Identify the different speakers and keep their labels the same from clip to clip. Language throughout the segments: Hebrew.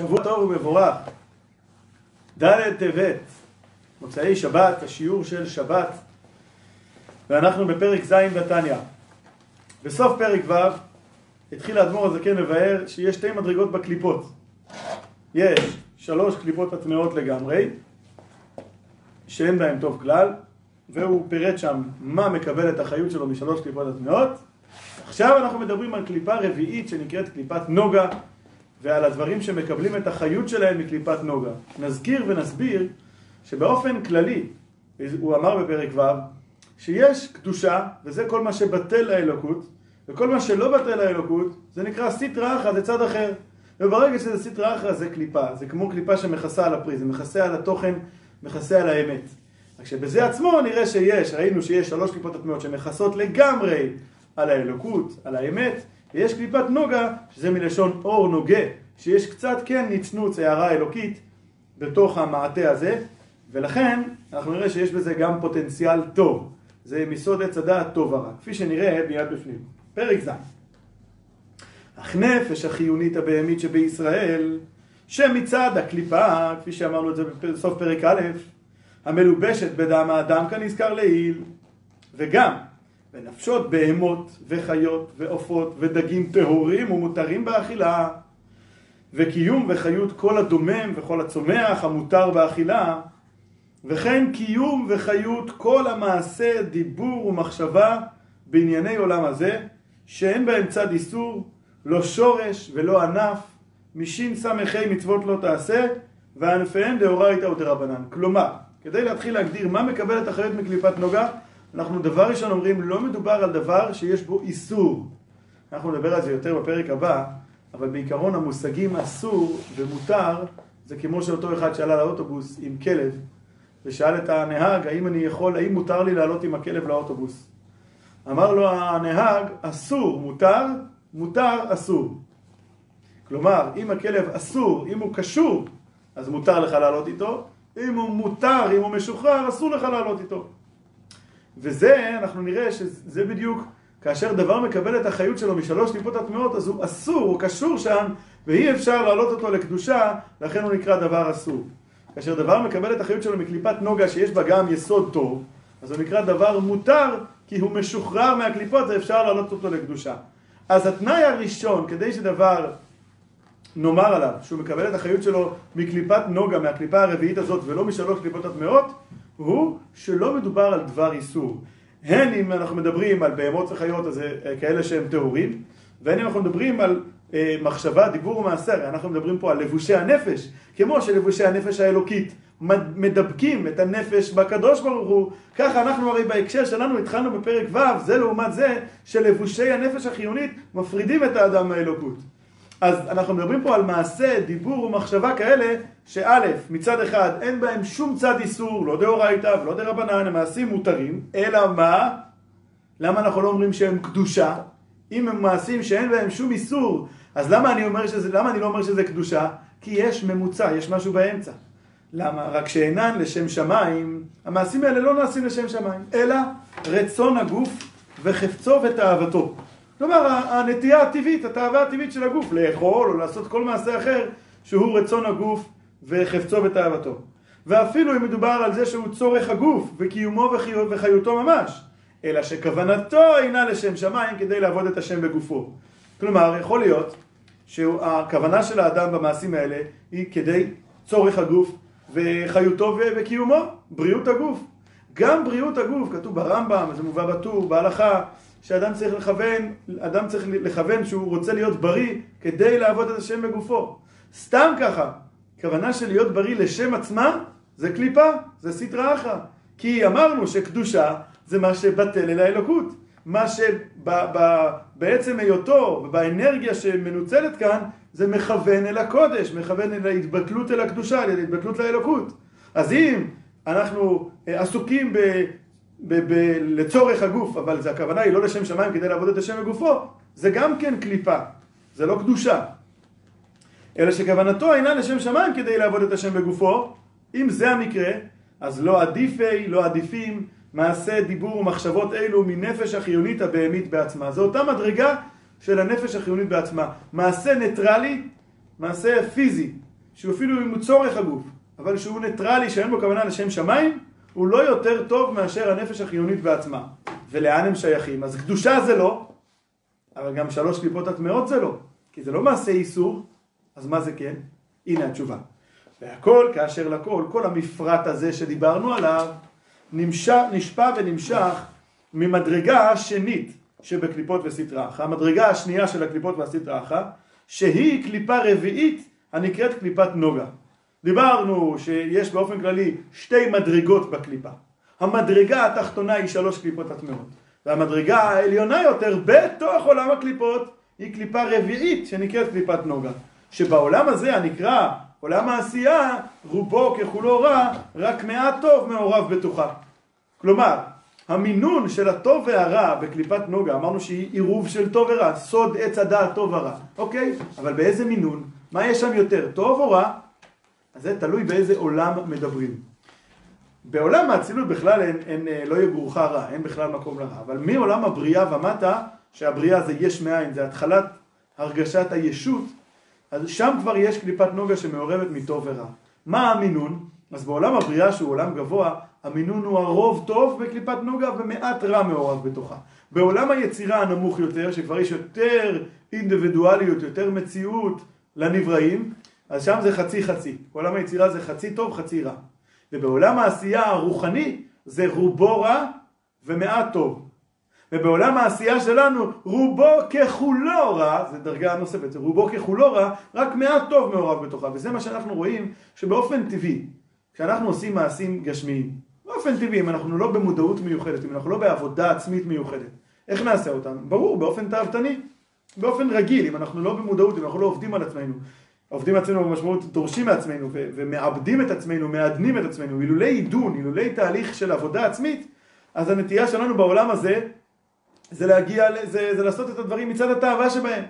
Speaker 1: שבוע טוב ומבורך, ד' טבת, מוצאי שבת, השיעור של שבת, ואנחנו בפרק ז' בתניא. בסוף פרק ו' התחיל האדמו"ר הזקן לבאר שיש שתי מדרגות בקליפות. יש שלוש קליפות הטמעות לגמרי, שאין בהן טוב כלל, והוא פירט שם מה מקבל את החיות שלו משלוש קליפות הטמעות. עכשיו אנחנו מדברים על קליפה רביעית שנקראת קליפת נוגה, ועל הדברים שמקבלים את החיות שלהם מקליפת נוגה. נזכיר ונסביר שבאופן כללי, הוא אמר בפרק ו', שיש קדושה, וזה כל מה שבטל לאלוקות, וכל מה שלא בטל לאלוקות, זה נקרא סיטרא אחרא, זה צד אחר. וברגע שזה סיטרא אחרא זה קליפה, זה כמו קליפה שמכסה על הפרי, זה מכסה על התוכן, מכסה על האמת. רק שבזה עצמו נראה שיש, ראינו שיש שלוש קליפות הטמעות שמכסות לגמרי על האלוקות, על האמת, ויש קליפת נוגה, שזה מלשון אור נוגה, שיש קצת כן נצנוץ, הערה אלוקית, בתוך המעטה הזה, ולכן אנחנו נראה שיש בזה גם פוטנציאל טוב. זה מסוד עץ הדעת טוב ורע, כפי שנראה מיד בפנים. פרק ז' אך נפש החיונית הבהמית שבישראל, שמצד הקליפה, כפי שאמרנו את זה בסוף פרק א', המלובשת בדם האדם כנזכר לעיל, וגם ונפשות בהמות וחיות ועופות ודגים טהורים ומותרים באכילה וקיום וחיות כל הדומם וכל הצומח המותר באכילה וכן קיום וחיות כל המעשה, דיבור ומחשבה בענייני עולם הזה שאין בהם צד איסור, לא שורש ולא ענף, משס"ה מצוות לא תעשה וענפיהן דאורייתא ודרבנן. כלומר, כדי להתחיל להגדיר מה מקבל את החיות מקליפת נוגה אנחנו דבר ראשון אומרים, לא מדובר על דבר שיש בו איסור. אנחנו נדבר על זה יותר בפרק הבא, אבל בעיקרון המושגים אסור ומותר, זה כמו שאותו אחד שעלה לאוטובוס עם כלב, ושאל את הנהג, האם אני יכול, האם מותר לי לעלות עם הכלב לאוטובוס? אמר לו הנהג, אסור, מותר, מותר, אסור. כלומר, אם הכלב אסור, אם הוא קשור, אז מותר לך לעלות איתו, אם הוא מותר, אם הוא משוחרר, אסור לך לעלות איתו. וזה, אנחנו נראה שזה בדיוק, כאשר דבר מקבל את החיות שלו משלוש טיפות הטמעות, אז הוא אסור, הוא קשור שם, ואי אפשר להעלות אותו לקדושה, לכן הוא נקרא דבר אסור. כאשר דבר מקבל את החיות שלו מקליפת נוגה, שיש בה גם יסוד טוב, אז הוא נקרא דבר מותר, כי הוא משוחרר מהקליפות ואפשר להעלות אותו לקדושה. אז התנאי הראשון, כדי שדבר נאמר עליו, שהוא מקבל את החיות שלו מקליפת נוגה, מהקליפה הרביעית הזאת, ולא משלוש קליפות הטמעות, הוא שלא מדובר על דבר איסור. הן אם אנחנו מדברים על בהמות וחיות, אז כאלה שהם טהורים, והן אם אנחנו מדברים על אה, מחשבה, דיבור ומעשר, אנחנו מדברים פה על לבושי הנפש, כמו שלבושי הנפש האלוקית מדבקים את הנפש בקדוש ברוך הוא, ככה אנחנו הרי בהקשר שלנו התחלנו בפרק ו', זה לעומת זה שלבושי הנפש החיונית מפרידים את האדם מהאלוקות. אז אנחנו מדברים פה על מעשה, דיבור ומחשבה כאלה, שא', מצד אחד אין בהם שום צד איסור, לא דאורייתא ולא דרבנן, הם מעשים מותרים, אלא מה? למה אנחנו לא אומרים שהם קדושה? אם הם מעשים שאין בהם שום איסור, אז למה אני, אומר שזה, למה אני לא אומר שזה קדושה? כי יש ממוצע, יש משהו באמצע. למה? רק שאינן לשם שמיים, המעשים האלה לא נעשים לשם שמיים, אלא רצון הגוף וחפצו ותאוותו. כלומר, הנטייה הטבעית, התאווה הטבעית של הגוף, לאכול או לעשות כל מעשה אחר שהוא רצון הגוף וחפצו ותאוותו. ואפילו אם מדובר על זה שהוא צורך הגוף וקיומו וחיותו ממש, אלא שכוונתו אינה לשם שמיים כדי לעבוד את השם בגופו. כלומר, יכול להיות שהכוונה של האדם במעשים האלה היא כדי צורך הגוף וחיותו וקיומו, בריאות הגוף. גם בריאות הגוף, כתוב ברמב"ם, זה מובא בטור, בהלכה, שאדם צריך לכוון, אדם צריך לכוון שהוא רוצה להיות בריא כדי לעבוד את השם בגופו. סתם ככה, כוונה של להיות בריא לשם עצמה, זה קליפה, זה סטרא אחרא. כי אמרנו שקדושה זה מה שבטל אל האלוקות. מה שבעצם היותו ובאנרגיה שמנוצלת כאן, זה מכוון אל הקודש, מכוון אל ההתבטלות אל הקדושה, אל ההתבטלות לאלוקות. אז אם אנחנו עסוקים ב... ב- לצורך הגוף, אבל זה הכוונה היא לא לשם שמיים כדי לעבוד את השם בגופו, זה גם כן קליפה, זה לא קדושה. אלא שכוונתו אינה לשם שמיים כדי לעבוד את השם בגופו, אם זה המקרה, אז לא עדיפי, לא עדיפים, מעשה, דיבור ומחשבות אלו מנפש החיונית הבהמית בעצמה. זו אותה מדרגה של הנפש החיונית בעצמה. מעשה ניטרלי, מעשה פיזי, שהוא אפילו אם הוא צורך הגוף, אבל שהוא ניטרלי, שאין בו כוונה לשם שמיים, הוא לא יותר טוב מאשר הנפש החיונית בעצמה. ולאן הם שייכים? אז קדושה זה לא, אבל גם שלוש קליפות הטמאות זה לא, כי זה לא מעשה איסור, אז מה זה כן? הנה התשובה. והכל כאשר לכל, כל המפרט הזה שדיברנו עליו, נמשך, נשפע ונמשך ממדרגה השנית שבקליפות וסטרא אחא, המדרגה השנייה של הקליפות והסטרא אחא, שהיא קליפה רביעית הנקראת קליפת נוגה. דיברנו שיש באופן כללי שתי מדרגות בקליפה. המדרגה התחתונה היא שלוש קליפות הטמעות, והמדרגה העליונה יותר בתוך עולם הקליפות היא קליפה רביעית שנקראת קליפת נוגה. שבעולם הזה הנקרא עולם העשייה, רובו ככולו רע, רק מעט טוב מעורב בתוכה. כלומר, המינון של הטוב והרע בקליפת נוגה, אמרנו שהיא עירוב של טוב ורע, סוד עץ הדעת טוב ורע, אוקיי? אבל באיזה מינון? מה יש שם יותר, טוב או רע? אז זה תלוי באיזה עולם מדברים. בעולם האצילות בכלל אין, אין, אין, לא יגורך רע, אין בכלל מקום לרע, אבל מעולם הבריאה ומטה, שהבריאה זה יש מאין, זה התחלת הרגשת הישות, אז שם כבר יש קליפת נוגה שמעורבת מטוב ורע. מה המינון? אז בעולם הבריאה שהוא עולם גבוה, המינון הוא הרוב טוב בקליפת נוגה ומעט רע מעורב בתוכה. בעולם היצירה הנמוך יותר, שכבר יש יותר אינדיבידואליות, יותר מציאות לנבראים, אז שם זה חצי חצי. בעולם היצירה זה חצי טוב, חצי רע. ובעולם העשייה הרוחני זה רובו רע ומעט טוב. ובעולם העשייה שלנו רובו ככולו רע, זה דרגה נוספת, רובו ככולו רע, רק מעט טוב מעורב בתוכה, וזה מה שאנחנו רואים שבאופן טבעי, כשאנחנו עושים מעשים גשמיים, באופן טבעי, אם אנחנו לא במודעות מיוחדת, אם אנחנו לא בעבודה עצמית מיוחדת, איך נעשה אותם? ברור, באופן תאוותני, באופן רגיל, אם אנחנו לא במודעות, אם אנחנו לא עובדים על עצמנו, עובדים עצמנו במשמעות דורשים מעצמנו ו- ומעבדים את עצמנו, מעדנים את עצמנו, אילולי עידון, אילולי תהליך של עבודה עצמית, אז הנטייה שלנו בעולם הזה זה להגיע, זה, זה לעשות את הדברים מצד התאווה שבהם.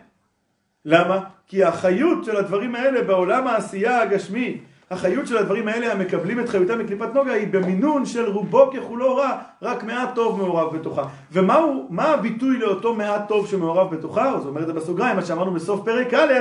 Speaker 1: למה? כי החיות של הדברים האלה בעולם העשייה הגשמי, החיות של הדברים האלה המקבלים את חיותם מקליפת נוגה היא במינון של רובו ככולו רע, רק מעט טוב מעורב בתוכה. ומה הביטוי לאותו מעט טוב שמעורב בתוכה? אז אומר את זה בסוגריים, מה שאמרנו בסוף פרק א',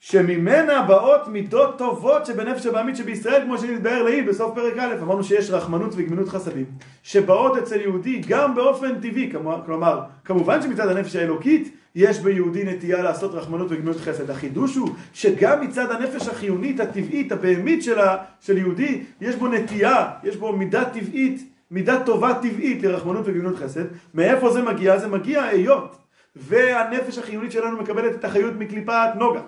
Speaker 1: שממנה באות מידות טובות שבנפש הבעמית שבישראל, כמו שנתבהר לעיל בסוף פרק א', אמרנו שיש רחמנות וגמינות חסדים, שבאות אצל יהודי גם באופן טבעי, כלומר, כמובן שמצד הנפש האלוקית יש ביהודי נטייה לעשות רחמנות וגמינות חסד. החידוש הוא שגם מצד הנפש החיונית, הטבעית, הבהמית של, ה, של יהודי, יש בו נטייה, יש בו מידה טבעית, מידה טובה טבעית לרחמנות וגמינות חסד. מאיפה זה מגיע? זה מגיע היות והנפש החיונית שלנו מקבלת את החיות מקליפת נוגה.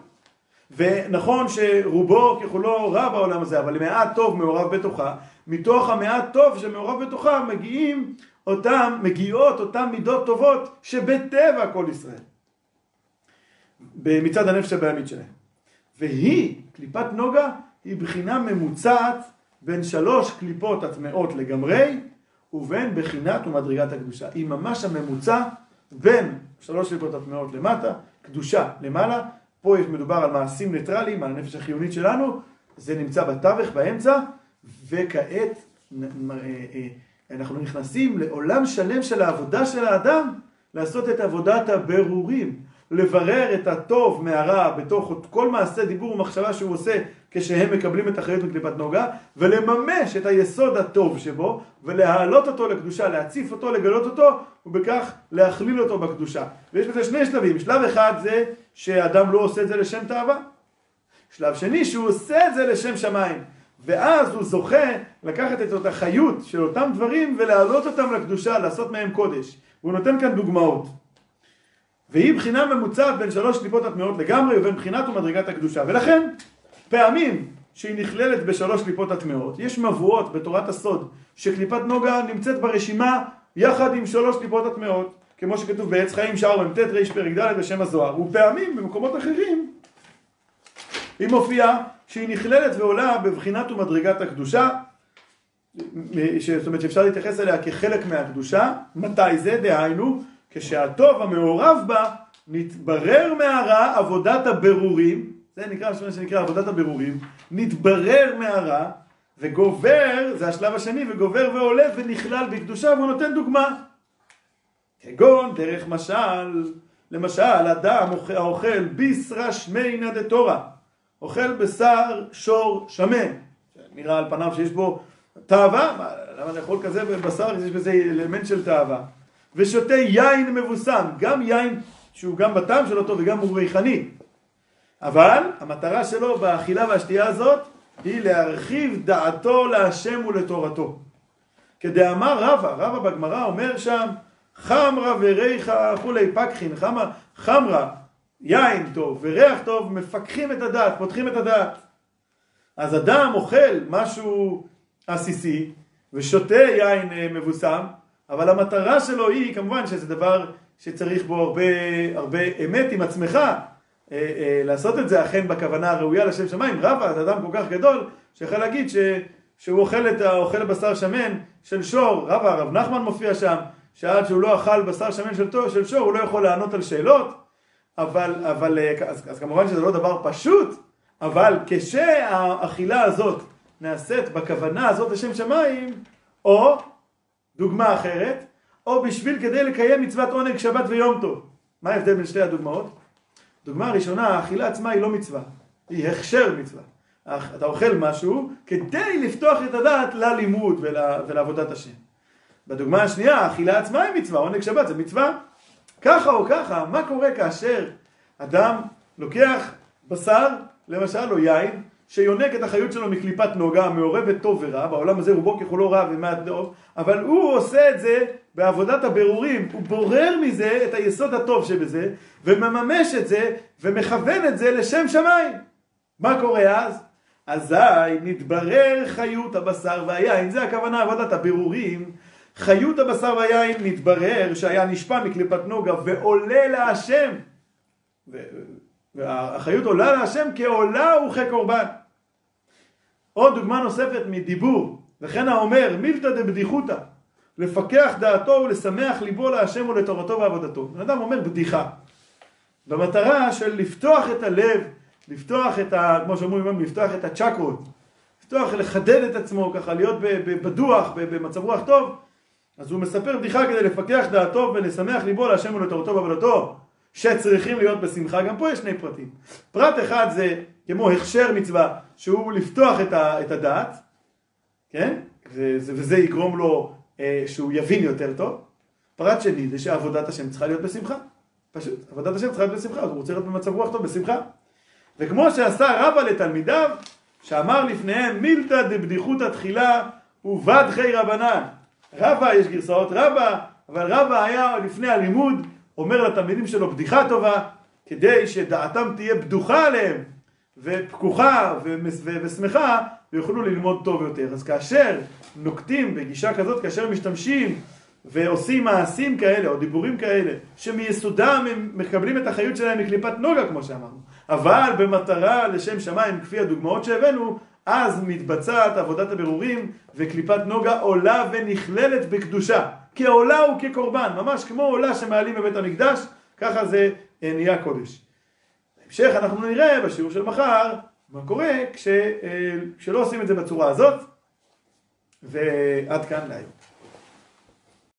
Speaker 1: ונכון שרובו ככולו רע בעולם הזה, אבל מעט טוב מעורב בתוכה, מתוך המעט טוב שמעורב בתוכה מגיעים אותם, מגיעות אותם מידות טובות שבטבע כל ישראל. מצד הנפש הבעמית שלהם. והיא, קליפת נוגה, היא בחינה ממוצעת בין שלוש קליפות הטמעות לגמרי ובין בחינת ומדרגת הקדושה. היא ממש הממוצע בין שלוש קליפות הטמעות למטה, קדושה למעלה, פה יש מדובר על מעשים ניטרליים, על הנפש החיונית שלנו, זה נמצא בתווך, באמצע, וכעת אה, אה, אנחנו נכנסים לעולם שלם של העבודה של האדם, לעשות את עבודת הבירורים, לברר את הטוב מהרע בתוך כל מעשה דיבור ומחשבה שהוא עושה כשהם מקבלים את אחריות מקליפת נוגה, ולממש את היסוד הטוב שבו, ולהעלות אותו לקדושה, להציף אותו, לגלות אותו, ובכך להכליל אותו בקדושה. ויש בזה שני שלבים, שלב אחד זה שאדם לא עושה את זה לשם תאווה. שלב שני, שהוא עושה את זה לשם שמיים. ואז הוא זוכה לקחת את אותה חיות של אותם דברים ולהעלות אותם לקדושה, לעשות מהם קודש. והוא נותן כאן דוגמאות. והיא בחינה ממוצעת בין שלוש קליפות הטמעות לגמרי ובין בחינת ומדרגת הקדושה. ולכן, פעמים שהיא נכללת בשלוש קליפות הטמעות, יש מבואות בתורת הסוד שקליפת נוגה נמצאת ברשימה יחד עם שלוש קליפות הטמעות, כמו שכתוב בעץ חיים שער מ"ט ר פרק ד' בשם הזוהר, ופעמים במקומות אחרים היא מופיעה שהיא נכללת ועולה בבחינת ומדרגת הקדושה, זאת אומרת שאפשר להתייחס אליה כחלק מהקדושה, מתי זה? דהיינו, כשהטוב המעורב בה נתברר מהרע עבודת הברורים, זה נקרא, מה שנקרא עבודת הברורים, נתברר מהרע וגובר, זה השלב השני, וגובר ועולה ונכלל בקדושה, והוא נותן דוגמה. כגון דרך משל, למשל, אדם האוכל ביסרא שמינא דתורה. אוכל בשר שור שמן, נראה על פניו שיש בו תאווה, למה לאכול כזה בבשר, יש בזה אלמנט של תאווה, ושותה יין מבוסם, גם יין שהוא גם בטעם שלו טוב וגם הוא ריחני, אבל המטרה שלו באכילה והשתייה הזאת היא להרחיב דעתו להשם ולתורתו. כדאמר רבא, רבא בגמרא אומר שם חמרה וריחה כולי פקחין, חמרה, חמרה, יין טוב וריח טוב מפקחים את הדעת, פותחים את הדעת. אז אדם אוכל משהו עסיסי ושותה יין אה, מבוסם, אבל המטרה שלו היא כמובן שזה דבר שצריך בו הרבה, הרבה אמת עם עצמך, לעשות את זה אכן בכוונה הראויה לשם שמיים. רבא זה אדם כל כך גדול שיכול להגיד ש, שהוא אוכל את האוכל בשר שמן של שור, רבא, הרב נחמן מופיע שם, שעד שהוא לא אכל בשר שמן של, של שור הוא לא יכול לענות על שאלות, אבל, אבל אז, אז כמובן שזה לא דבר פשוט, אבל כשהאכילה הזאת נעשית בכוונה הזאת לשם שמיים, או דוגמה אחרת, או בשביל כדי לקיים מצוות עונג שבת ויום טוב. מה ההבדל בין שתי הדוגמאות? דוגמה ראשונה, האכילה עצמה היא לא מצווה, היא הכשר מצווה. אתה אוכל משהו כדי לפתוח את הדעת ללימוד ול, ולעבודת השם. בדוגמה השנייה, האכילה עצמה היא מצווה, עונג שבת זה מצווה. ככה או ככה, מה קורה כאשר אדם לוקח בשר, למשל, או יין, שיונק את החיות שלו מקליפת נוגה, מעורבת טוב ורע, בעולם הזה רובו ככולו רע ומעט טוב, אבל הוא עושה את זה בעבודת הבירורים, הוא בורר מזה את היסוד הטוב שבזה, ומממש את זה, ומכוון את זה לשם שמיים. מה קורה אז? אזי נתברר חיות הבשר והיין, זה הכוונה עבודת הבירורים, חיות הבשר והיין נתברר שהיה נשפע מקליפת נוגה ועולה להשם. והחיות עולה להשם כעולה וכקורבן. עוד דוגמה נוספת מדיבור, וכן האומר מילתא דבדיחותא, לפקח דעתו ולשמח ליבו להשם ולתורתו ועבודתו. בן אדם אומר בדיחה, במטרה של לפתוח את הלב, לפתוח את ה... כמו שאומרים, לפתוח את הצ'קרות, לפתוח, לחדד את עצמו, ככה להיות בדוח, במצב רוח טוב, אז הוא מספר בדיחה כדי לפקח דעתו ולשמח ליבו להשם ולתורתו ועבודתו. שצריכים להיות בשמחה, גם פה יש שני פרטים. פרט אחד זה כמו הכשר מצווה, שהוא לפתוח את, ה, את הדעת, כן? וזה, וזה יגרום לו שהוא יבין יותר טוב. פרט שני זה שעבודת השם צריכה להיות בשמחה. פשוט, עבודת השם צריכה להיות בשמחה, אז הוא רוצה להיות במצב רוח טוב בשמחה. וכמו שעשה רבא לתלמידיו, שאמר לפניהם מילתא דבדיחותא תחילה ובדחי רבנן. רבא, יש גרסאות רבא, אבל רבא היה לפני הלימוד אומר לתלמידים שלו בדיחה טובה, כדי שדעתם תהיה בדוחה עליהם, ופקוחה ושמחה, ויוכלו ללמוד טוב יותר. אז כאשר נוקטים בגישה כזאת, כאשר משתמשים ועושים מעשים כאלה, או דיבורים כאלה, שמיסודם הם מקבלים את החיות שלהם מקליפת נוגה, כמו שאמרנו, אבל במטרה לשם שמיים, כפי הדוגמאות שהבאנו, אז מתבצעת עבודת הבירורים, וקליפת נוגה עולה ונכללת בקדושה. כעולה וכקורבן, ממש כמו עולה שמעלים בבית המקדש, ככה זה אה, נהיה קודש. בהמשך אנחנו נראה בשיעור של מחר מה קורה כש, אה, כשלא עושים את זה בצורה הזאת, ועד כאן להיום.